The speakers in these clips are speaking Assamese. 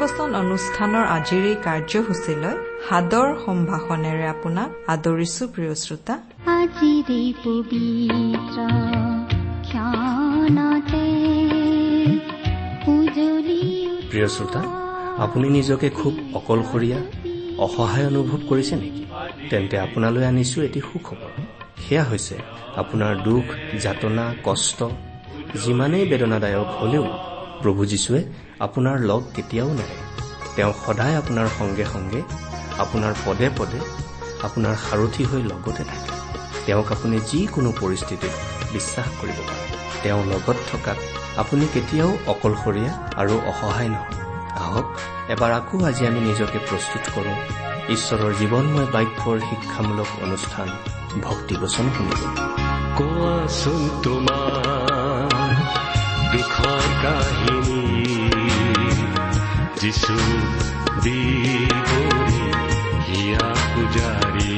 ভক্তিবচন অনুষ্ঠানৰ আজিৰ এই কাৰ্যসূচীলৈ সাদৰ সম্ভাষণেৰে আপোনাক আদৰিছো প্ৰিয় শ্ৰোতা। প্ৰিয় শ্ৰোতা আপুনি নিজকে খুব অকলশৰীয়া অসহায় অনুভৱ কৰিছে নেকি? তেন্তে আপোনালৈ আনিছো এটি সুখবৰ। সেয়া হৈছে আপোনাৰ দুখ যাতনা কষ্ট যিমানেই বেদনাদায়ক হলেও প্ৰভু যীশুৱে আপোনাৰ লগ কেতিয়াও নেৰে তেওঁ সদায় আপোনাৰ সংগে সংগে আপোনাৰ পদে পদে আপোনাৰ সাৰথি হৈ লগতে থাকে। তেওঁক আপুনি যিকোনো পৰিস্থিতিত বিশ্বাস কৰিব পাৰে। তেওঁ লগত থকাত আপুনি কেতিয়াও অকলশৰীয়া আৰু অসহায় নহয়। আহক এবাৰ আকৌ আজি আমি নিজকে প্ৰস্তুত কৰোঁ। ঈশ্বৰৰ জীৱনময় বাক্যৰ শিক্ষামূলক অনুষ্ঠান ভক্তিবচন শুনিবলৈ কোৱাচোন তোমাৰ দুখৰ কাহিনী। যিছু দিবৰি হিয়া পূজাৰী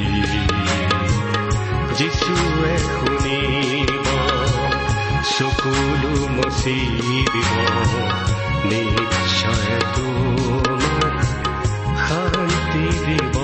যিশুৱে শুনিব চকুলো মচি দিব নিশ্চয় তোমাক শান্তি দিব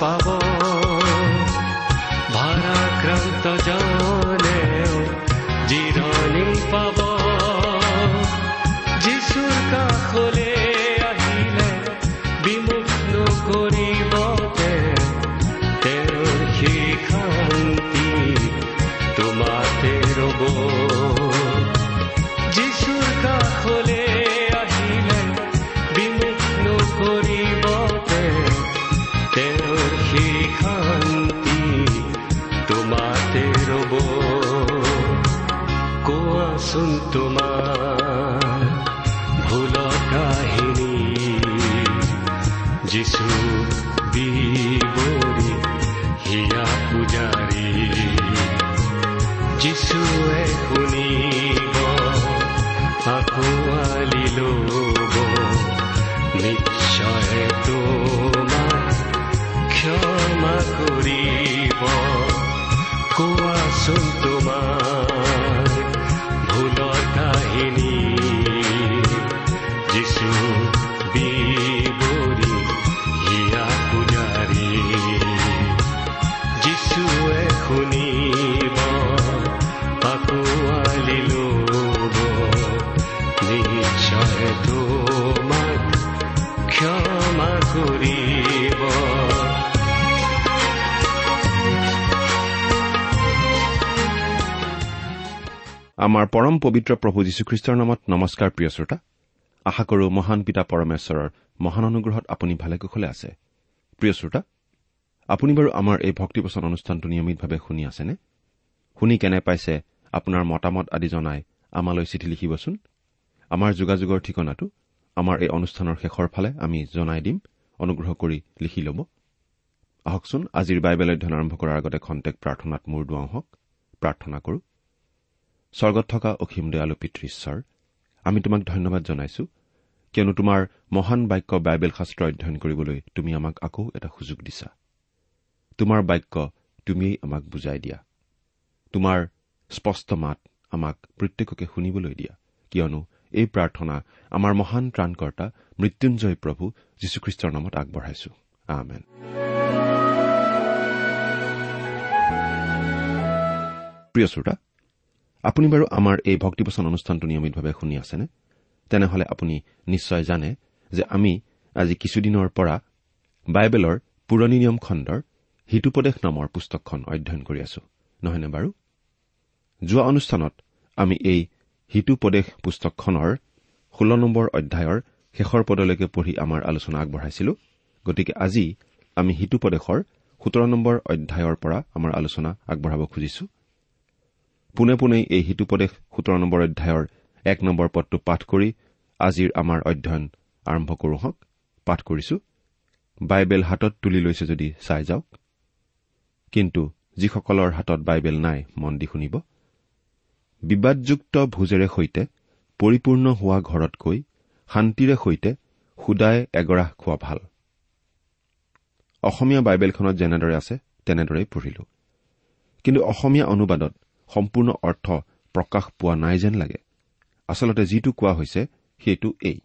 পাব। ভারাক্রান্ত জনে জিৰণি পাব। যিচুৰ কাষলে আমাৰ পৰম পবিত্ৰ প্ৰভু যীশুখ্ৰীষ্টৰ নামত নমস্কাৰ প্ৰিয় শ্ৰোতা। আশা কৰো মহান পিতা পৰমেশ্বৰৰ মহান অনুগ্ৰহত আপুনি ভালে কুশলে আছে। প্ৰিয় শ্ৰোতা আপুনি বাৰু আমাৰ এই ভক্তিপচন অনুষ্ঠানটো নিয়মিতভাৱে শুনি আছেনে? শুনি কেনে পাইছে আপোনাৰ মতামত আদি জনাই আমালৈ চিঠি লিখিবচোন। আমাৰ যোগাযোগৰ ঠিকনাটো আমাৰ এই অনুষ্ঠানৰ শেষৰ ফালে আমি জনাই দিম অনুগ্ৰহ কৰি লিখি ল'ব। আহকচোন আজিৰ বাইবেল অধ্যয়ন আৰম্ভ কৰাৰ আগতে খন্তেক প্ৰাৰ্থনাত মূৰ দুৱাওঁ হওক। প্ৰাৰ্থনা কৰো। স্বৰ্গত থকা অসীম দয়ালু পিতৃশ্বৰ আমি তোমাক ধন্যবাদ জনাইছো কিয়নো তোমাৰ মহান বাক্য বাইবেল শাস্ত্ৰ অধ্যয়ন কৰিবলৈ তুমি আমাক আকৌ এটা সুযোগ দিছা। তোমাৰ বাক্য তুমিয়েই আমাক বুজাই দিয়া। তোমাৰ স্পষ্ট মাত আমাক প্ৰত্যেককে শুনিবলৈ দিয়া কিয়নো এই প্ৰাৰ্থনা আমাৰ মহান ত্ৰাণকৰ্তা মৃত্যুঞ্জয় প্ৰভু যীশুখ্ৰীষ্টৰ নামত আগবঢ়াইছো। আমেন। প্ৰিয় শ্ৰোতা আপুনি বাৰু আমাৰ এই ভক্তিপচন অনুষ্ঠানটো নিয়মিতভাৱে শুনি আছেনে? তেনেহলে আপুনি নিশ্চয় জানে যে আমি আজি কিছুদিনৰ পৰা বাইবেলৰ পুৰণি নিয়ম খণ্ডৰ হিতুপদেশ নামৰ পুস্তকখন অধ্যয়ন কৰি আছো। নহয়নে বাৰু? যোৱা অনুষ্ঠানত আমি এই হিতুপদেশ পুস্তকখনৰ ষোল্ল নম্বৰ অধ্যায়ৰ শেষৰ পদলৈকে পঢ়ি আমাৰ আলোচনা আগবঢ়াইছিলো। গতিকে আজি আমি হিতুপদেশৰ সোতৰ নম্বৰ অধ্যায়ৰ পৰা আমাৰ আলোচনা আগবঢ়াব খুজিছো। পোনে পোনে এই হিতুপদেশ সোতৰ নম্বৰ অধ্যায়ৰ এক নম্বৰ পদটো পাঠ কৰি আজিৰ আমাৰ অধ্যয়ন আৰম্ভ কৰো হওক। পাঠ কৰিছো বাইবেল হাতত তুলি লৈছে যদি চাই যাওক। কিন্তু যিসকলৰ হাতত বাইবেল নাই মন দি শুনিব। বিবাদযুক্ত ভোজেৰে সৈতে পৰিপূৰ্ণ হোৱা ঘৰতকৈ শান্তিৰে সৈতে সুদাই এগৰাহ খোৱা ভাল। অসমীয়া বাইবেলখনত যেনেদৰে আছে তেনেদৰেই পঢ়িলো। কিন্তু অসমীয়া অনুবাদত সম্পূৰ্ণ অৰ্থ প্ৰকাশ পোৱা নাই যেন লাগে। আচলতে যিটো কোৱা হৈছে সেইটো এই।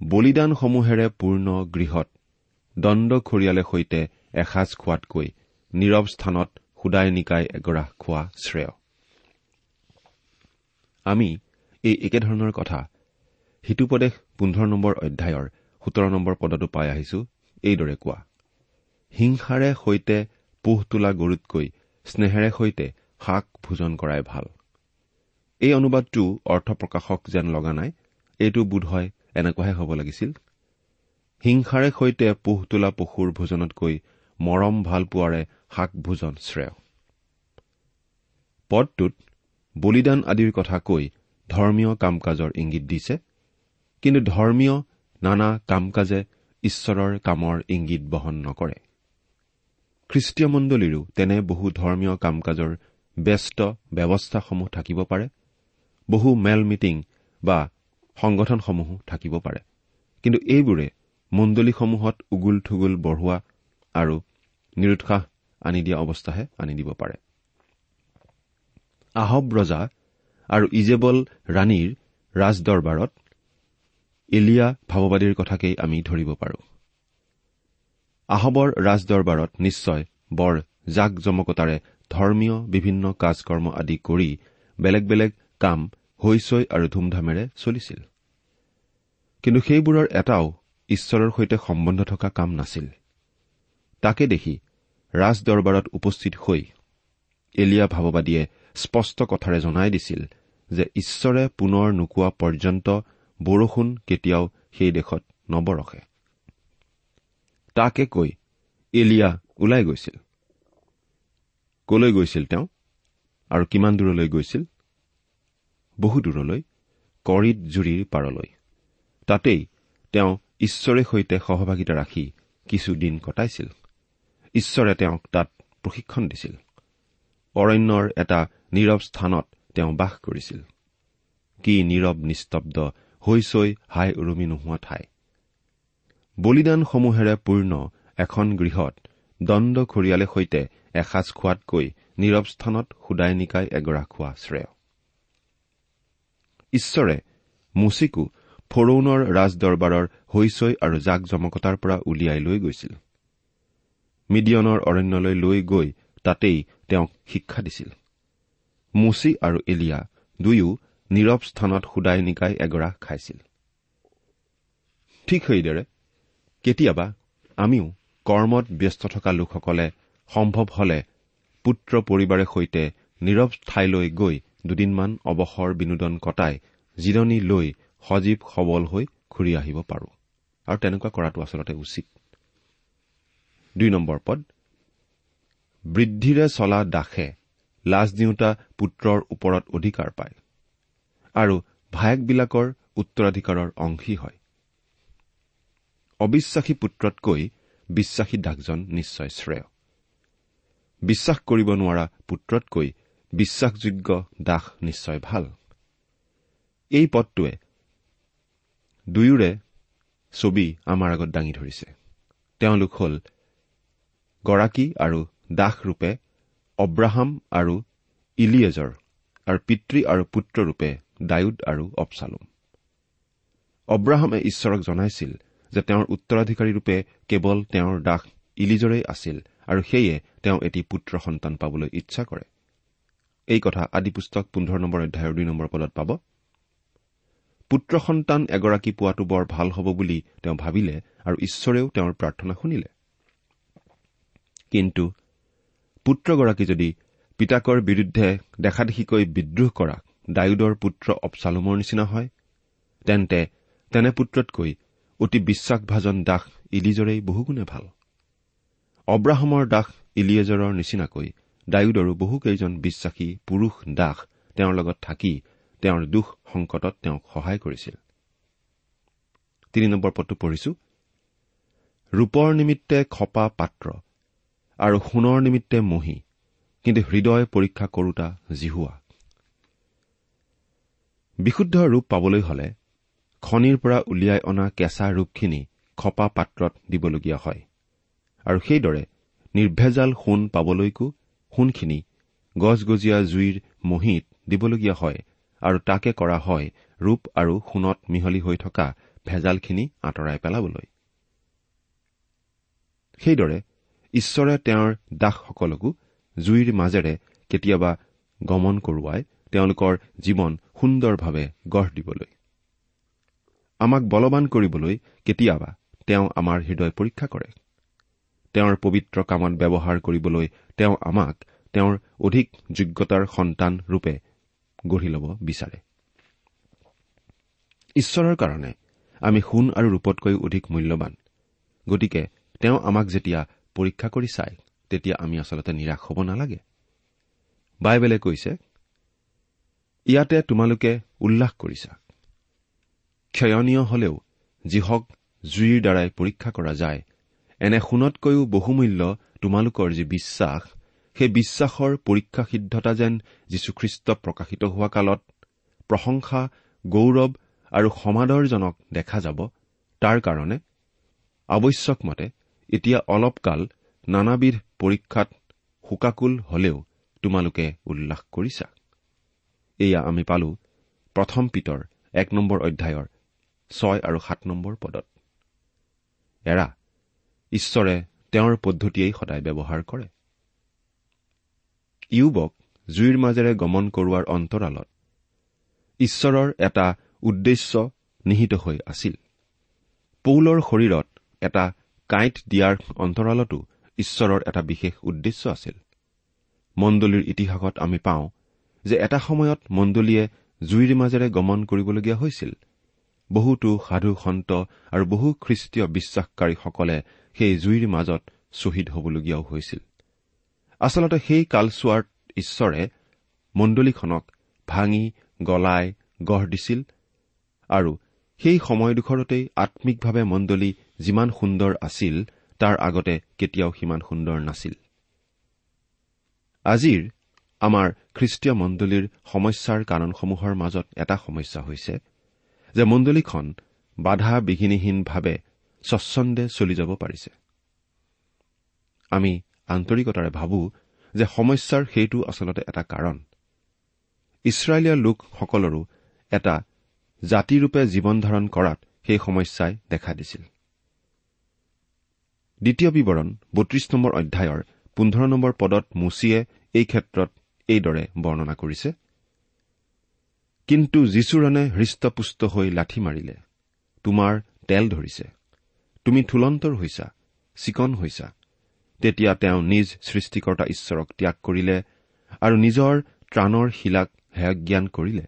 বলিদানসমূহেৰে পূৰ্ণ গৃহত দণ্ডখৰিয়ালে সৈতে এসাঁজ খোৱাতকৈ নীৰৱ স্থানত সুদাই নিকাই এগৰাহ খোৱা শ্ৰেয়। আমি এই একেধৰণৰ কথা সিটোপদেশ পোন্ধৰ নম্বৰ অধ্যায়ৰ সোতৰ নম্বৰ পদতো পাই আহিছো এইদৰে কোৱা। হিংসাৰে সৈতে পোহ তোলা গৰুতকৈ স্নেহেৰে সৈতে শাক ভোজন কৰাই ভাল। এই অনুবাদটো অৰ্থ প্ৰকাশক যেন লগা নাই এইটো বোধ হয় এনেকুৱাহে হ'ব লাগিছিল। হিংসাৰে সৈতে পোহ তোলা পশুৰ ভোজনতকৈ মৰম ভাল পোৱাৰে শাক ভোজন শ্ৰেয়। পদটোত বলিদান আদিৰ কথা কৈ ধৰ্মীয় কাম কাজৰ ইংগিত দিছে কিন্তু ধৰ্মীয় নানা কাম কাজে ঈশ্বৰৰ কামৰ ইংগিত বহন নকৰে। খ্ৰীষ্টীয় মণ্ডলীৰো তেনে বহু ধৰ্মীয় কাম কাজৰ ব্যস্ত ব্যৱস্থাসমূহ থাকিব পাৰে বহু মেল মিটিং বা সংগঠনসমূহো থাকিব পাৰে। কিন্তু এইবোৰে মণ্ডলীসমূহত উগুল থুগুল বঢ়োৱা আৰু নিৰুৎসাহ আনি দিয়া অৱস্থাহে আনি দিব পাৰে। আহব ৰজা আৰু ইজেবল ৰাণীৰ ৰাজদৰবাৰত এলিয়া ভাৱবাদীৰ কথাকেই আমি ধৰিব পাৰো। আহবৰ ৰাজদৰবাৰত নিশ্চয় বৰ জাক জমকতাৰে ধৰ্মীয় বিভিন্ন কাজ কৰ্ম আদি কৰি বেলেগ বেলেগ কাম হৈচৈ আৰু ধুমধামেৰে চলিছিল। কিন্তু সেইবোৰৰ এটাও ঈশ্বৰৰ সৈতে সম্বন্ধ থকা কাম নাছিল। তাকে দেখি ৰাজদৰবাৰত উপস্থিত হৈ এলিয়া ভাৱবাদীয়ে স্পষ্ট কথাৰে জনাই দিছিল যে ঈশ্বৰে পুনৰ নোকোৱা পৰ্যন্ত বৰষুণ কেতিয়াও সেই দেশত নবৰসে তাকে কৈ এলিয়া ওলাই গৈছিল। কলৈ গৈছিল তেওঁ? আৰু কিমান দূৰলৈ গৈছিল? বহু দূৰলৈ কৰিত জুৰিৰ পাৰলৈ। তাতেই তেওঁ ঈশ্বৰে সৈতে সহভাগিতা ৰাখি কিছুদিন কটাইছিল। ঈশ্বৰে তেওঁক তাত প্ৰশিক্ষণ দিছিল। অৰণ্যৰ এটা নীৰৱ স্থানত তেওঁ বাস কৰিছিল। কি নীৰৱ নিস্তব্ধ হৈচৈ হাই উৰুমি নোহোৱা ঠাই। বলিদানসমূহেৰে পূৰ্ণ এখন গৃহত দণ্ড খৰিয়ালে সৈতে এসাঁজ খোৱাতকৈ নীৰৱ স্থানত সুদাই নিকাই এগৰাহ খোৱা শ্ৰেয়। ঈশ্বৰে মুচিকো ফৰৌনৰ ৰাজদৰবাৰৰ হৈচৈ আৰু জাক জমকতাৰ পৰা উলিয়াই লৈ গৈছিল। মিডিয়নৰ অৰণ্যলৈ লৈ গৈ তাতেই তেওঁক শিক্ষা দিছিল। মুচি আৰু এলিয়া দুয়ো নীৰৱ স্থানত সুদাই নিকাই এগৰাহ খাইছিল। ঠিক সেইদৰে কেতিয়াবা আমিও কৰ্মত ব্যস্ত থকা লোকসকলে সম্ভৱ হলে পুত্ৰ পৰিবাৰে সৈতে নীৰৱ ঠাইলৈ গৈ দুদিনমান অৱসৰ বিনোদন কটাই জিৰণি লৈ সজীৱ সবল হৈ ঘূৰি আহিব পাৰো। আৰু তেনেকুৱা কৰাটো আচলতে উচিত। পদ। বৃদ্ধিৰে চলা দাসে লাজ দিওঁতা পুত্ৰৰ ওপৰত অধিকাৰ পায় আৰু ভায়েকবিলাকৰ উত্তৰাধিকাৰৰ অংশী হয়। অবিশ্বাসী পুত্ৰতকৈ বিশ্বাসী দাসজন নিশ্চয় শ্ৰেয়। বিশ্বাস কৰিব নোৱাৰা পুত্ৰতকৈ বিশ্বাসযোগ্য দাস নিশ্চয় ভাল। এই পদটোৱে দুয়োৰে ছবি আমাৰ আগত দাঙি ধৰিছে। তেওঁলোক হল গৰাকী আৰু দাসৰূপে অব্ৰাহাম আৰু ইলিয়েজৰ আৰু পিতৃ আৰু পুত্ৰৰূপে ডায়ুদ আৰু অপচালুম অব্ৰাহামে ঈশ্বৰক জনাইছিল যে তেওঁৰ উত্তৰাধিকাৰীৰূপে কেৱল তেওঁৰ দাস ইলিজৰেই আছিল আৰু সেয়ে তেওঁ এটি পুত্ৰ সন্তান পাবলৈ ইচ্ছা কৰে। এই কথা আদি পুস্তক পোন্ধৰ নম্বৰ অধ্যায়ৰ দুই নম্বৰ পদত পাব। পুত্ৰ সন্তান এগৰাকী পোৱাটো বৰ ভাল হ'ব বুলি তেওঁ ভাবিলে আৰু ঈশ্বৰেও তেওঁৰ প্ৰাৰ্থনা শুনিলে। কিন্তু পুত্ৰগৰাকী যদি পিতাকৰ বিৰুদ্ধে দেখাদেখিকৈ বিদ্ৰোহ কৰা ডায়ুদৰ পুত্ৰ অপচালুমৰ নিচিনা হয় তেন্তে তেনে পুত্ৰতকৈ অতি বিশ্বাসভাজন দাস ইলিজৰেই বহুগুণে ভাল। অব্ৰাহমৰ দাস ইলিয়েজৰৰ নিচিনাকৈ ডায়ুদৰো বহুকেইজন বিশ্বাসী পুৰুষ দাস তেওঁৰ লগত থাকি তেওঁৰ দুখ সংকটত তেওঁক সহায় কৰিছিল। ৰূপৰ নিমিত্তে খপা পাত্ৰ আৰু সোণৰ নিমিত্তে মহি কিন্তু হৃদয় পৰীক্ষা কৰোতা জিহুৱা। বিশুদ্ধ ৰূপ পাবলৈ হলে খনিৰ পৰা উলিয়াই অনা কেঁচা ৰূপখিনি খপা পাত্ৰত দিবলগীয়া হয়। আৰু সেইদৰে নিৰ্ভেজাল সোণ পাবলৈকো সোণখিনি গছগজীয়া জুইৰ মহিত দিবলগীয়া হয় আৰু তাকে কৰা হয় ৰূপ আৰু সোণত মিহলি হৈ থকা ভেজালখিনি আঁতৰাই পেলাবলৈ। সেইদৰে ঈশ্বৰে তেওঁৰ দাসসকলকো জুইৰ মাজেৰে কেতিয়াবা গমন কৰোৱাই তেওঁলোকৰ জীৱন সুন্দৰভাৱে গঢ় দিবলৈ। আমাক বলৱান কৰিবলৈ কেতিয়াবা তেওঁ আমাৰ হৃদয় পৰীক্ষা কৰে। তেওঁৰ পবিত্ৰ কামত ব্যৱহাৰ কৰিবলৈ তেওঁ আমাক তেওঁৰ অধিক যোগ্যতাৰ সন্তান ৰূপে গঢ়ি ল'ব বিচাৰে। ঈশ্বৰৰ কাৰণে আমি সোণ আৰু ৰূপতকৈ অধিক মূল্যৱান গতিকে তেওঁ আমাক যেতিয়া পৰীক্ষা কৰি চায় তেতিয়া আমি আচলতে নিৰাশ হ'ব নালাগে। বাইবেলে কৈছে ইয়াতে তোমালোকে উল্লাস কৰিছা। ক্ষয়নীয় হলেও যিহক জুইৰ দ্বাৰাই পৰীক্ষা কৰা যায় এনে সোণতকৈও বহুমূল্য তোমালোকৰ যি বিশ্বাস সেই বিশ্বাসৰ পৰীক্ষা সিদ্ধতা যেন যীশুখ্ৰীষ্ট প্ৰকাশিত হোৱা কালত প্ৰশংসা গৌৰৱ আৰু সমাদৰজনক দেখা যাব তাৰ কাৰণে আৱশ্যকমতে এতিয়া অলপ কাল নানাবিধ পৰীক্ষাত শোকাকুল হলেও তোমালোকে উল্লাস কৰিছা। এয়া আমি পালো প্ৰথম পিতৰ এক নম্বৰ অধ্যায়ৰ ছয় আৰু সাত নম্বৰ পদত। এৰা ঈশ্বৰে তেওঁৰ পদ্ধতিয়েই সদায় ব্যৱহাৰ কৰে। ইউবক জুইৰ মাজেৰে গমন কৰোৱাৰ অন্তৰালত ঈশ্বৰৰ এটা উদ্দেশ্য নিহিত হৈ আছিল। পৌলৰ শৰীৰত এটা কাঁইট দিয়াৰ অন্তৰালতো ঈশ্বৰৰ এটা বিশেষ উদ্দেশ্য আছিল। মণ্ডলীৰ ইতিহাসত আমি পাওঁ যে এটা সময়ত মণ্ডলীয়ে জুইৰ মাজেৰে গমন কৰিবলগীয়া হৈছিল। বহুতো সাধু সন্ত আৰু বহু খ্ৰীষ্টীয় বিশ্বাসকাৰীসকলে সেই জুইৰ মাজত শ্বহীদ হবলগীয়াও হৈছিল। আচলতে সেই কালচোৱাত ঈশ্বৰে মণ্ডলীখনক ভাঙি গলাই গঢ় দিছিল আৰু সেই সময়ডোখৰতেই আম্মিকভাৱে মণ্ডলী যিমান সুন্দৰ আছিল তাৰ আগতে কেতিয়াও সিমান সুন্দৰ নাছিল। আজিৰ আমাৰ খ্ৰীষ্টীয় মণ্ডলীৰ সমস্যাৰ কাৰণসমূহৰ মাজত এটা সমস্যা হৈছে যে মণ্ডলীখন বাধা বিঘিনিহীনভাৱে স্বচ্ছন্দে চলি যাব পাৰিছে। আমি আন্তৰিকতাৰে ভাবো যে সমস্যাৰ সেইটো আচলতে এটা কাৰণ। ইছৰাইলীয়া লোকসকলৰো এটা জাতিৰূপে জীৱন ধাৰণ কৰাত সেই সমস্যাই দেখা দিছিল। দ্বিতীয় বিৱৰণ বত্ৰিশ নম্বৰ অধ্যায়ৰ পোন্ধৰ নম্বৰ পদত মুচিয়ে এই ক্ষেত্ৰত এইদৰে বৰ্ণনা কৰিছে। কিন্তু যীচুৰণে হৃষ্টপুষ্ট হৈ লাঠি মাৰিলে তোমাৰ তেল ধৰিছে। তুমি থুলন্তৰ হৈছা চিকন হৈছা। তেতিয়া তেওঁ নিজ সৃষ্টিকৰ্তা ঈশ্বৰক ত্যাগ কৰিলে আৰু নিজৰ ত্ৰাণৰ শিলাক হেয়জ্ঞান কৰিলে।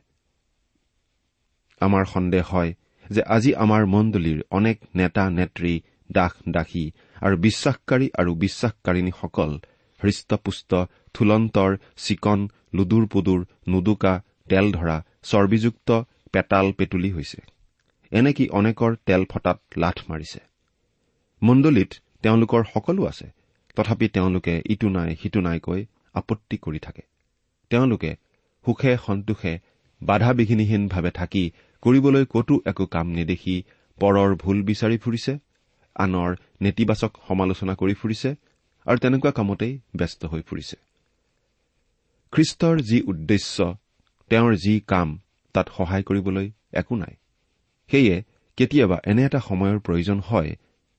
আমাৰ সন্দেহ হয় যে আজি আমাৰ মণ্ডলীৰ অনেক নেতা নেত্ৰী দাস দাসী আৰু বিশ্বাসকাৰী আৰু বিশ্বাসকাৰিণীসকল হৃষ্টপুষ্ট থুলন্তৰ চিকন লুডুৰ পুদুৰ নুদুকা তেল ধৰা চৰ্বিযুক্ত পেটাল পেটুলি হৈছে এনেকি অনেকৰ তেল ফটাত লাঠ মাৰিছে? মণ্ডলীত তেওঁলোকৰ সকলো আছে। তথাপি তেওঁলোকে ইটো নাই সিটো নাইকৈ আপত্তি কৰি থাকে। তেওঁলোকে সুখে সন্তোষে বাধা বিঘিনিহীনভাৱে থাকি কৰিবলৈ কতো একো কাম নেদেখি পৰৰ ভুল বিচাৰি ফুৰিছে আনৰ নেতিবাচক সমালোচনা কৰি ফুৰিছে আৰু তেনেকুৱা কামতেই ব্যস্ত হৈ ফুৰিছে। খ্ৰীষ্টৰ যি উদ্দেশ্য তেওঁৰ যি কাম তাত সহায় কৰিবলৈ একো নাই। সেয়ে কেতিয়াবা এনে এটা সময়ৰ প্ৰয়োজন হয়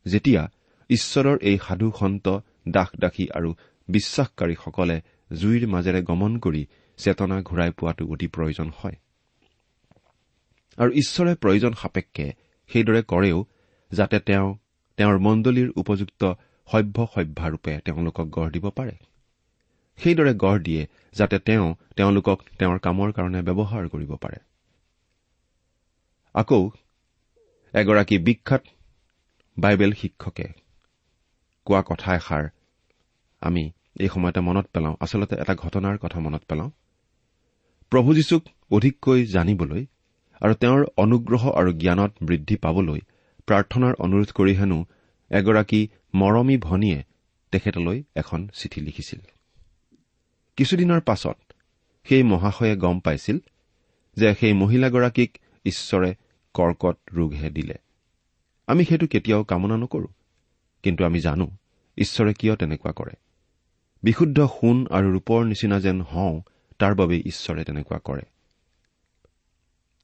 যেতিয়া ঈশ্বৰৰ এই সাধু সন্ত দাস দাসী আৰু বিশ্বাসকাৰীসকলে জুইৰ মাজেৰে গমন কৰি চেতনা ঘূৰাই পোৱাটো অতি প্ৰয়োজন হয়। আৰু ঈশ্বৰে প্ৰয়োজন সাপেক্ষে সেইদৰে কৰেও যাতে তেওঁ তেওঁৰ মণ্ডলীৰ উপযুক্ত সভ্য সভ্যাৰূপে তেওঁলোকক গঢ় দিব পাৰে। সেইদৰে গঢ় দিয়ে যাতে তেওঁ তেওঁলোকক তেওঁৰ কামৰ কাৰণে ব্যৱহাৰ কৰিব পাৰে। আকৌ এগৰাকী বিখ্যাত বাইবেল শিক্ষকে কোৱা কথা এষাৰ। আমি এই সময়তে মনত পেলাওঁ আচলতে এটা ঘটনাৰ কথা মনত পেলাওঁ। প্ৰভু যীশুক অধিককৈ জানিবলৈ আৰু তেওঁৰ অনুগ্ৰহ আৰু জ্ঞানত বৃদ্ধি পাবলৈ প্ৰাৰ্থনাৰ অনুৰোধ কৰি হেনো এগৰাকী মৰমী ভনীয়ে তেখেতলৈ এখন চিঠি লিখিছিল। কিছুদিনৰ পাছত সেই মহাশয়ে গম পাইছিল যে সেই মহিলাগৰাকীক ঈশ্বৰে কৰ্কট ৰোগহে দিলে। আমি সেইটো কেতিয়াও কামনা নকৰো। কিন্তু আমি জানো ঈশ্বৰে কিয় তেনেকুৱা কৰে। বিশুদ্ধ সোণ আৰু ৰূপৰ নিচিনা যেন হওঁ তাৰ বাবে ঈশ্বৰে তেনেকুৱা কৰে।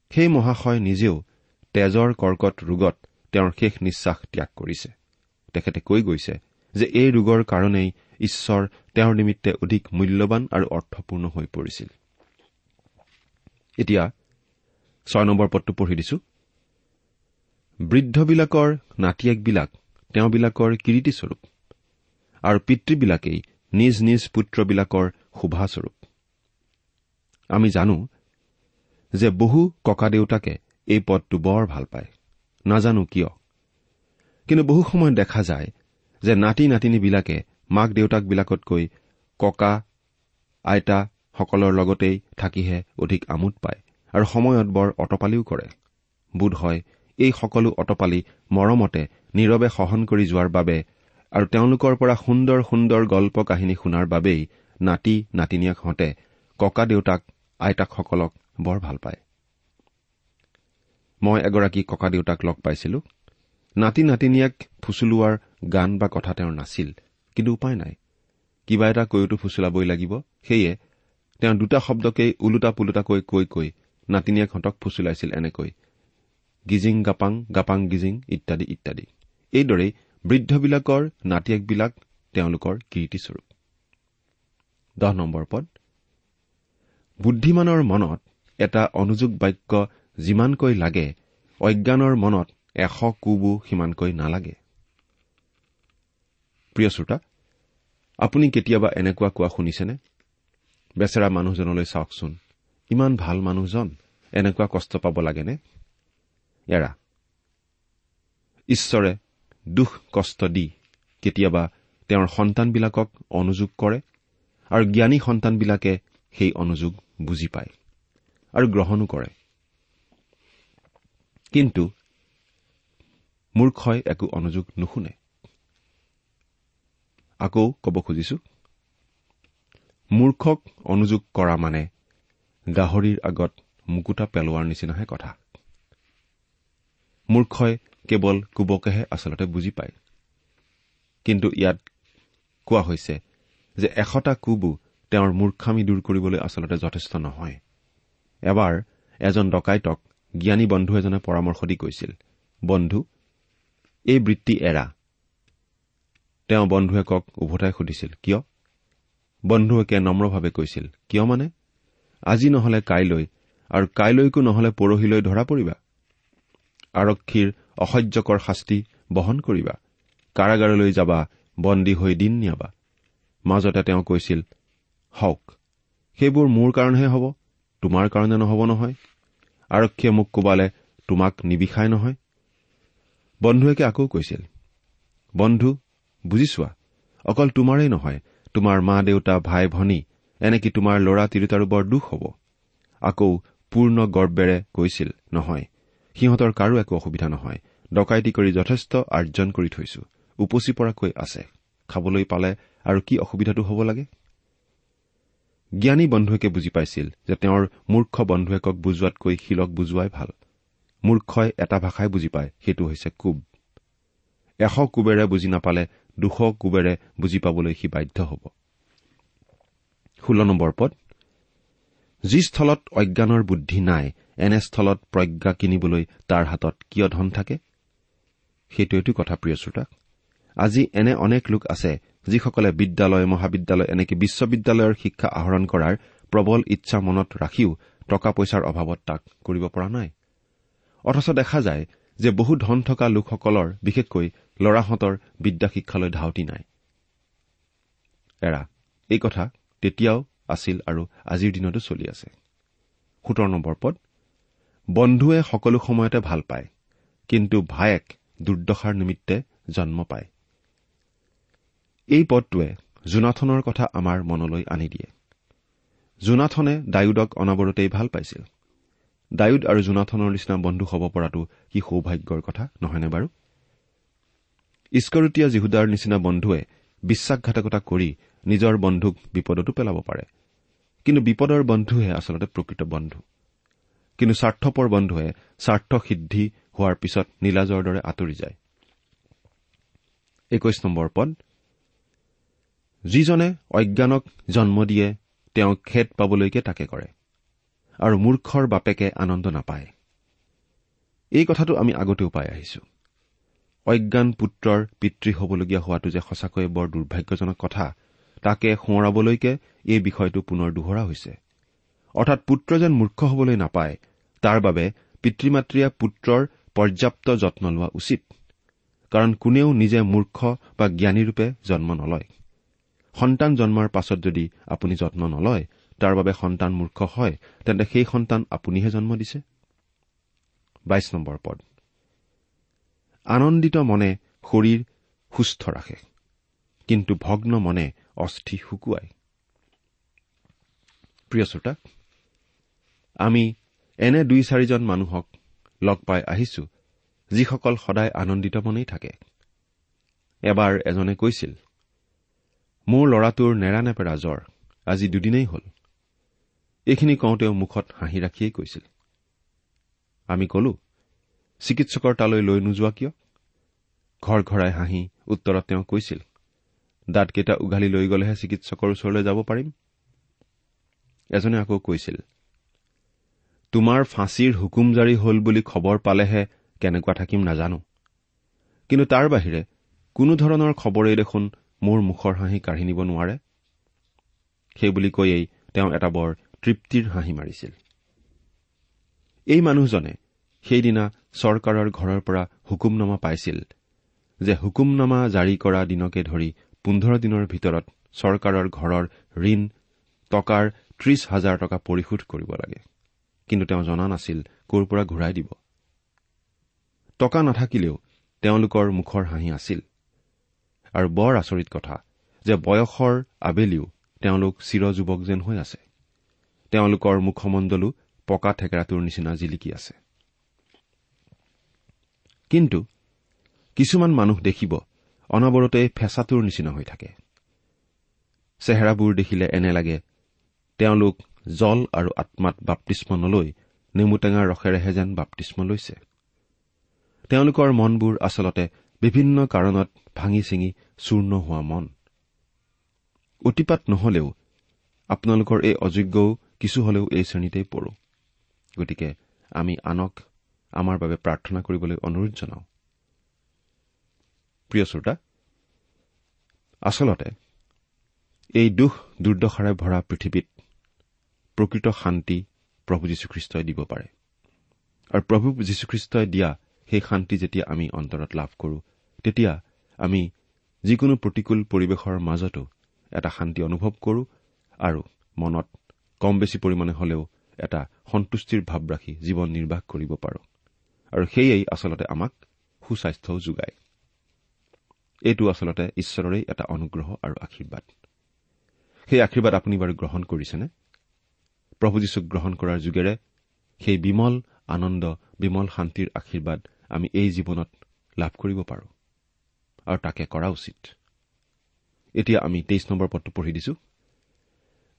সেই মহাশয় নিজেও তেজৰ কৰ্কট ৰোগত তেওঁৰ শেষ নিশ্বাস ত্যাগ কৰিছে। তেখেতে কৈ গৈছে যে এই ৰোগৰ কাৰণেই ঈশ্বৰ তেওঁৰ নিমিত্তে অধিক মূল্যৱান আৰু অৰ্থপূৰ্ণ হৈ পৰিছিল। এতিয়া ছয় নম্বৰ পদটো পঢ়ি দিছো। বৃদ্ধবিলাকৰ নাতিয়েকবিলাক তেওঁবিলাকৰ কিৰিটিস্বৰূপ আৰু পিতৃবিলাকেই নিজ নিজ পুত্ৰবিলাকৰ শোভাস্বৰূপ। আমি জানো যে বহু ককাদেউতাকে এই পদটো বৰ ভাল পায়। নাজানো কিয়। কিন্তু বহু সময়ত দেখা যায় যে নাতি নাতিনীবিলাকে মাক দেউতাকবিলাকতকৈ ককা আইতাসকলৰ লগতেই থাকিহে অধিক আমোদ পায় আৰু সময়ত বৰ অটপালিও কৰে। বোধ হয় এই সকলো অটপালি মৰমতে নীৰৱে সহন কৰি যোৱাৰ বাবে আৰু তেওঁলোকৰ পৰা সুন্দৰ সুন্দৰ গল্প কাহিনী শুনাৰ বাবেই নাতি নাতিনীয়েকহঁতে ককা দেউতাক আইতাকসকলক বৰ ভাল পায়। মই এগৰাকী ককা দেউতাক লগ পাইছিলো। নাতি নাতিনীয়েক ফুচুলোৱাৰ গান বা কথা তেওঁৰ নাছিল কিন্তু উপায় নাই। কিবা এটা কৈওতো ফুচুলাবই লাগিব সেয়ে তেওঁ দুটা শব্দকেই ওলোটা পোলোটাকৈ কৈ কৈ নাতিনীয়েকহঁতক ফুচুলাইছিল এনেকৈ। গিজিং গাপাং গাপাং গিজিং ইত্যাদি ইত্যাদি। এইদৰেই বৃদ্ধবিলাকৰ নাতিয়েকবিলাক তেওঁলোকৰ কীৰ্তিস্বৰূপ। বুদ্ধিমানৰ মনত এটা অনুযোগ বাক্য যিমানকৈ লাগে অজ্ঞানৰ মনত এশ কোবো সিমানকৈ নালাগে। প্ৰিয় শ্ৰোতা আপুনি কেতিয়াবা এনেকুৱা কোৱা শুনিছেনে? বেচেৰা মানুহজনলৈ চাওকচোন ইমান ভাল মানুহজন এনেকুৱা কষ্ট পাব লাগেনে? এৰা। ঈশ্বৰে দুখ কষ্ট দি কেতিয়াবা তেওঁৰ সন্তানবিলাকক অনুযোগ কৰে আৰু জ্ঞানী সন্তানবিলাকে সেই অনুযোগ বুজি পায় আৰু গ্ৰহণো কৰে। কিন্তু মূৰ্খই একো অনুযোগ নুশুনে। আকৌ কব খুজিছো মূৰ্খক অনুযোগ কৰা মানে গাহৰিৰ আগত মুকুতা পেলোৱাৰ নিচিনাহে কথা। মূৰ্খই কেৱল কুবকেহে আচলতে বুজি পায়। কিন্তু ইয়াত কোৱা হৈছে যে এশটা কুবো তেওঁৰ মূৰ্খামি দূৰ কৰিবলৈ আচলতে যথেষ্ট নহয়। এবাৰ এজন ডকাইতক জ্ঞানী বন্ধু এজনে পৰামৰ্শ দি কৈছিল বন্ধু এই বৃত্তি এৰা। তেওঁ বন্ধুৱেকক উভতাই সুধিছিল কিয়? বন্ধুৱেকে নম্ৰভাৱে কৈছিল কিয় মানে? আজি নহলে কাইলৈ আৰু কাইলৈকো নহলে পৰহিলৈ ধৰা পৰিবা। আৰক্ষীৰ অসহ্যকৰ শাস্তি বহন কৰিবা। কাৰাগাৰলৈ যাবা বন্দী হৈ দিন নিয়াবা। মাজতে তেওঁ কৈছিল হওক সেইবোৰ মোৰ কাৰণেহে হ'ব তোমাৰ কাৰণে নহ'ব নহয়। আৰক্ষীয়ে মোক কোবালে তোমাক নিবিষাই নহয়। বন্ধুৱেকে আকৌ কৈছিল বন্ধু বুজি চোৱা অকল তোমাৰেই নহয় তোমাৰ মা দেউতা ভাই ভনী এনেকি তোমাৰ ল'ৰা তিৰোতাৰো বৰ দুখ হ'ব? আকৌ পূৰ্ণ গৰ্বেৰে কৈছিল নহয় সিহঁতৰ কাৰো একো অসুবিধা নহয়। ডকাইতি কৰি যথেষ্ট আৰ্জন কৰি থৈছো। উপচি পৰাকৈ আছে। খাবলৈ পালে আৰু কি অসুবিধাটো হ'ব লাগে? জ্ঞানী বন্ধুৱেকে বুজি পাইছিল যে তেওঁৰ মূৰ্খ বন্ধুৱেকক বুজোৱাতকৈ শিলক বুজোৱাই ভাল। মূৰ্খই এটা ভাষাই বুজি পায় সেইটো হৈছে কুব। এশ কোবেৰে বুজি নাপালে দুশ কোবেৰে বুজি পাবলৈ সি বাধ্য হ'ব। ষোল্ল নম্বৰ পদ। যি স্থলত অজ্ঞানৰ বুদ্ধি নাই এনে স্থলত প্ৰজ্ঞা কিনিবলৈ তাৰ হাতত কিয় ধন থাকে? সেইটোৱেতো কথা প্ৰিয় শ্ৰোতা আজি এনে অনেক লোক আছে যিসকলে বিদ্যালয় মহাবিদ্যালয় এনেকে বিশ্ববিদ্যালয়ৰ শিক্ষা আহৰণ কৰাৰ প্ৰবল ইচ্ছা মনত ৰাখিও টকা পইচাৰ অভাৱত তাক কৰিব পৰা নাই। অথচ দেখা যায় যে বহু ধন থকা লোকসকলৰ বিশেষকৈ ল'ৰাহঁতৰ বিদ্যা শিক্ষালৈ ধাউতি নাই। এৰা এই কথা তেতিয়াও আছিল আৰু আজিৰ দিনতো চলি আছে। সোতৰ নম্বৰ পদ বন্ধুৱে সকলো সময়তে ভাল পায় কিন্তু ভায়েক দুৰ্দশাৰ নিমিত্তে জন্ম পায়। এই পদটোৱে জোনাথনৰ কথা আমাৰ মনলৈ আনি দিয়ে। জোনাথনে ডায়ুদক অনাবৰতেই ভাল পাইছিল। ডায়ুদ আৰু জোনাথনৰ নিচিনা বন্ধু হ'ব পৰাটো কি সৌভাগ্যৰ কথা নহয়নে বাৰু? ইস্কৰতীয়া জিহুদাৰ নিচিনা বন্ধুৱে বিশ্বাসঘাতকতা কৰি নিজৰ বন্ধুক বিপদতো পেলাব পাৰে। কিন্তু বিপদৰ বন্ধুহে আচলতে প্ৰকৃত বন্ধু। কিন্তু স্বাৰ্থপৰ বন্ধুৱে স্বাৰ্থ সিদ্ধি হোৱাৰ পিছত নীলাজৰ দৰে আঁতৰি যায়। একৈশ নম্বৰ পদ। যিজনে অজ্ঞানক জন্ম দিয়ে তেওঁ খেদ পাবলৈকে তাকে কৰে আৰু মূৰ্খৰ বাপেকে আনন্দ নাপায়। এই কথাটো আমি আগতেও পাই আহিছো। অজ্ঞান পুত্ৰৰ পিতৃ হবলগীয়া হোৱাটো যে সঁচাকৈয়ে বৰ দুৰ্ভাগ্যজনক কথা তাকে সোঁৱৰাবলৈকে এই বিষয়টো পুনৰ দোহৰা হৈছে। অৰ্থাৎ পুত্ৰ যেন মূৰ্খ হবলৈ নাপায় তাৰ বাবে পিতৃ মাতৃয়ে পুত্ৰৰ পৰ্যাপ্ত যত্ন লোৱা উচিত কাৰণ কোনেও নিজে মূৰ্খ বা জ্ঞানীৰূপে জন্ম নলয়। সন্তান জন্মৰ পাছত যদি আপুনি যত্ন নলয় তাৰ বাবে সন্তান মূৰ্খ হয় তেন্তে সেই সন্তান আপুনিহে জন্ম দিছে। পদ। আনন্দিত মনে শৰীৰ সুস্থ ৰাখে কিন্তু ভগ্ন মনে অস্থি শুকুৱায়। প্ৰিয় শ্ৰোতা আমি এনে দুই চাৰিজন মানুহক লগ পাই আহিছো যিসকল সদায় আনন্দিত মনেই থাকে। এবাৰ এজনে কৈছিল মোৰ ল'ৰাটোৰ নেৰানেপেৰা জ্বৰ আজি দুদিনেই হ'ল। এইখিনি কওঁতেও মুখত হাঁহি ৰাখিয়েই কৈছিল আমি কলো চিকিৎসকৰ তালৈ লৈ নোযোৱা কিয়? ঘৰ ঘৰাই হাঁহি উত্তৰত তেওঁ কৈছিল দাঁতকেইটা উঘালি লৈ গলেহে চিকিৎসকৰ ওচৰলৈ যাব পাৰিম? এজনে আকৌ কৈছিল তোমাৰ ফাঁচীৰ হুকুম জাৰি হল বুলি খবৰ পালেহে কেনেকুৱা থাকিম নাজানো। কিন্তু তাৰ বাহিৰে কোনো ধৰণৰ খবৰেই দেখোন মোৰ মুখৰ হাঁহি কাঢ়ি নিব নোৱাৰে। সেইবুলি কৈয়েই তেওঁ এটা বৰ তৃপ্তিৰ হাঁহি মাৰিছিল। এই মানুহজনে সেইদিনা চৰকাৰৰ ঘৰৰ পৰা হুকুমনামা পাইছিল যে হুকুমনামা জাৰি কৰা দিনকে ধৰি পোন্ধৰ দিনৰ ভিতৰত চৰকাৰৰ ঘৰৰ ঋণ টকাৰ ত্ৰিশ হাজাৰ টকা পৰিশোধ কৰিব লাগে। কিন্তু তেওঁ জনা নাছিল ক'ৰ পৰা ঘূৰাই দিব। টকা নাথাকিলেও তেওঁলোকৰ মুখৰ হাঁহি আছিল। আৰু বৰ আচৰিত কথা যে বয়সৰ আবেলিও তেওঁলোক চিৰযুৱক যেন হৈ আছে। তেওঁলোকৰ মুখমণ্ডলো পকা থেকেৰাটোৰ নিচিনা জিলিকি আছে। কিন্তু কিছুমান মানুহ দেখিব অনবৰতে ফেঁচাটোৰ নিচিনা হৈ থাকে। চেহেৰাবোৰ দেখিলে এনে লাগে তেওঁলোক জল আৰু আত্মাত বাপ্তিস্ম নলৈ নেমুটেঙাৰ ৰসেৰেহে যেন বাপ্তিস্ম লৈছে। তেওঁলোকৰ মনবোৰ আচলতে বিভিন্ন কাৰণত ভাঙি ছিঙি চূৰ্ণ হোৱা মন। অতিপাত নহলেও আপোনালোকৰ এই অযোগ্যও কিছু হলেও এই শ্ৰেণীতেই পৰো। গতিকে আমি আনক আমাৰ বাবে প্ৰাৰ্থনা কৰিবলৈ অনুৰোধ জনাওঁ। আচলতে এই দুখ দুৰ্দশাৰে ভৰা পৃথিৱীত প্ৰকৃত শান্তি প্ৰভু যীশুখ্ৰীষ্টই দিব পাৰে। আৰু প্ৰভু যীশুখ্ৰীষ্টই দিয়া সেই শান্তি যেতিয়া আমি অন্তৰত লাভ কৰো তেতিয়া আমি যিকোনো প্ৰতিকূল পৰিৱেশৰ মাজতো এটা শান্তি অনুভৱ কৰো আৰু মনত কম বেছি পৰিমাণে হলেও এটা সন্তুষ্টিৰ ভাৱ ৰাখি জীৱন নিৰ্বাহ কৰিব পাৰো। আৰু সেয়েই আচলতে আমাক সুস্বাস্থ্যও যোগায়। এইটো আচলতে ঈশ্বৰৰেই এটা অনুগ্ৰহ আৰু আশীৰ্বাদ। সেই আশীৰ্বাদ আপুনি বাৰু গ্ৰহণ কৰিছেনে? প্ৰভু যীশুক গ্ৰহণ কৰাৰ যোগেৰে সেই বিমল আনন্দ বিমল শান্তিৰ আশীৰ্বাদ আমি এই জীৱনত লাভ কৰিব পাৰো আৰু তাকে কৰা উচিত। এতিয়া আমি তেইছ নম্বৰ পদটো পঢ়ি দিছো।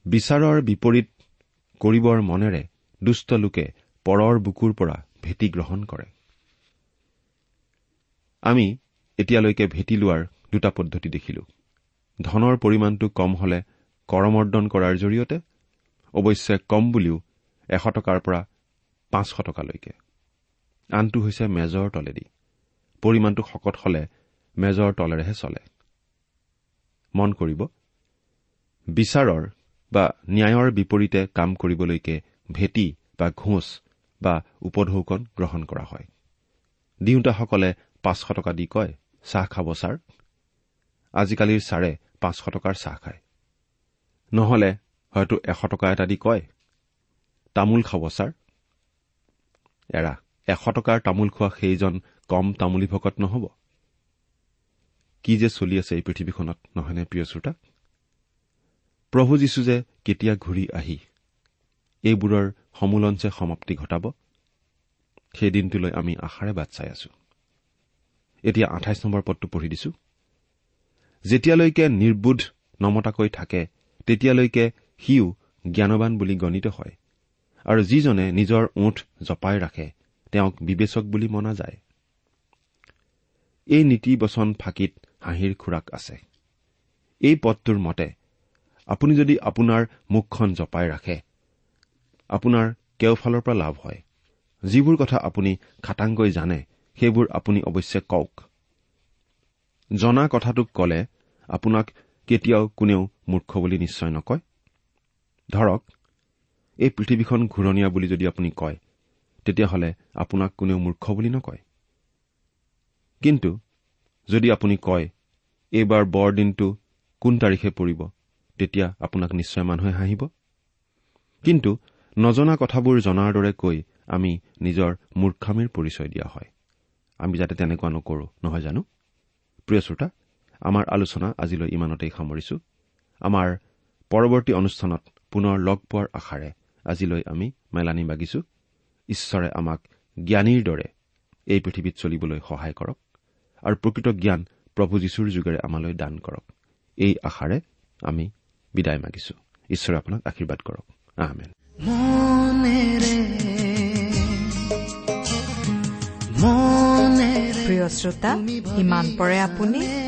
বিচাৰৰ বিপৰীত কৰিবৰ মনেৰে দুষ্ট লোকে পৰৰ বুকুৰ পৰা ভেটি গ্ৰহণ কৰে। আমি এতিয়ালৈকে ভেটি লোৱাৰ দুটা পদ্ধতি দেখিলো। ধনৰ পৰিমাণটো কম হলে কৰমৰ্দন কৰাৰ জৰিয়তে অৱশ্যে কম বুলিও এশ টকাৰ পৰা পাঁচশ টকালৈকে। আনটো হৈছে মেজৰ তলেদি। পৰিমাণটো শকত হলে মেজৰ তলেৰেহে চলে। মন কৰিব বিচাৰৰ বা ন্যায়ৰ বিপৰীতে কাম কৰিবলৈকে ভেটি বা ঘোচ বা উপঢৌকন গ্ৰহণ কৰা হয়। দিওঁতাসকলে পাঁচশ টকা দি কয় চাহ খাব ছাৰ? আজিকালিৰ ছাৰে পাঁচশ টকাৰ চাহ খায়। নহলে হয়তো এশ টকা এটা দি কয় তামোল খাব ছাৰ। এৰা এশ টকাৰ তামোল খোৱা সেইজন কম তামোলী ভকত নহব? কি যে চলি আছে এই পৃথিৱীখনত নহয়নে প্ৰিয় শ্ৰোতা? প্ৰভু যীশু যে কেতিয়া ঘূৰি আহি এইবোৰৰ সমোলঞ্চে সমাপ্তি ঘটাব সেই দিনটোলৈ আমি আশাৰে বাট চাই আছো। এতিয়া আঠাইছ নম্বৰ পদটো পঢ়ি দিছো। যেতিয়ালৈকে নিৰ্বোধ নমতাকৈ থাকে তেতিয়ালৈকে সিও জ্ঞানবান বুলি গণিত হয়। আৰু যিজনে নিজৰ ওঠ জপাই ৰাখে তেওঁক বিবেচক বুলি মনা যায়। এই নীতি বচন ফাঁকিত হাঁহিৰ খোৰাক আছে। এই পদটোৰ মতে আপুনি যদি আপোনাৰ মুখখন জপাই ৰাখে আপোনাৰ কেওফালৰ পৰা লাভ হয়। যিবোৰ কথা আপুনি খাটাংকৈ জানে সেইবোৰ আপুনি অৱশ্যে কওক। জনা কথাটোক কলে আপোনাক কেতিয়াও কোনেও মূৰ্খ বুলি নিশ্চয় নকয়। ধৰক এই পৃথিৱীখন ঘূৰণীয়া বুলি যদি আপুনি কয় তেতিয়াহ'লে আপোনাক কোনেও মূৰ্খ বুলি নকয়। কিন্তু যদি আপুনি কয় এইবাৰ বৰদিনটো কোন তাৰিখে পৰিব তেতিয়া আপোনাক নিশ্চয় মানুহে হাঁহিব। কিন্তু নজনা কথাবোৰ জনাৰ দৰে কৈ আমি নিজৰ মূৰ্খামীৰ পৰিচয় দিয়া হয়। আমি যাতে তেনেকুৱা নকৰো নহয় জানো? প্ৰিয় শ্ৰোতা আমাৰ আলোচনা আজিলৈ ইমানতেই সামৰিছো। আমাৰ পৰৱৰ্তী অনুষ্ঠানত পুনৰ লগ পোৱাৰ আশাৰে আজিলৈ আমি মেলানি মাগিছো ঈশ্বৰে আমাক জ্ঞানীৰ দৰে এই পৃথিৱীত চলিবলৈ সহায় কৰক আৰু প্ৰকৃত জ্ঞান প্ৰভু যীশুৰ যোগেৰে আমালৈ দান কৰক। এই আশাৰে আমি বিদায় মাগিছো। ঈশ্বৰে আপোনাক আশীৰ্বাদ কৰক। আহমেন প্ৰিয় শ্ৰোতা ইমান পৰে আপুনি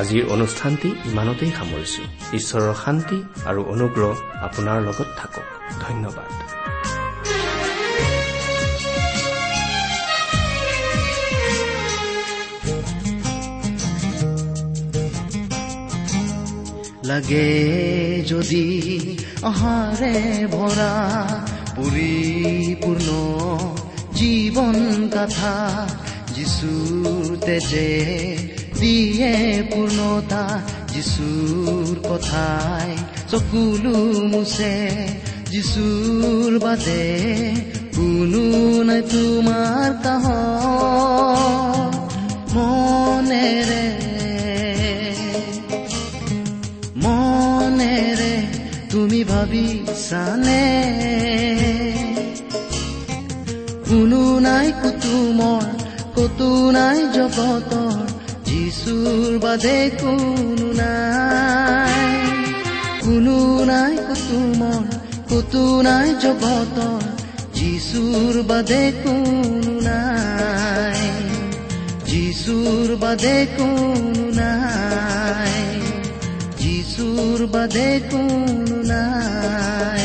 আজিৰ অনুষ্ঠানটি ইমানতেই সামৰিছো। ঈশ্বৰৰ শান্তি আৰু অনুগ্ৰহ আপোনাৰ লগত থাকক। ধন্যবাদ। লাগে যদি অহাৰে ভৰা পৰিপূৰ্ণ জীৱন কথা যিচুৰ তেজে দিয়ে পূৰ্ণতা যিচুৰ কথাই চকুলো মুছে। যিচুৰ বাদে কোনো নাই তোমাৰ কাহ মনেৰে মনেৰে তুমি ভাবিছানে কোনো নাই কুতুমৰ কতো নাই জগতৰ যিচুৰ বাদে কোনো নাই। কোনো নাই কুতুমৰ কতো নাই জগতৰ যিচুৰ বাদে কোনো নাই। যিচুৰ বাদে কোনো নাই। যিচুৰ বাদে কোনো নাই।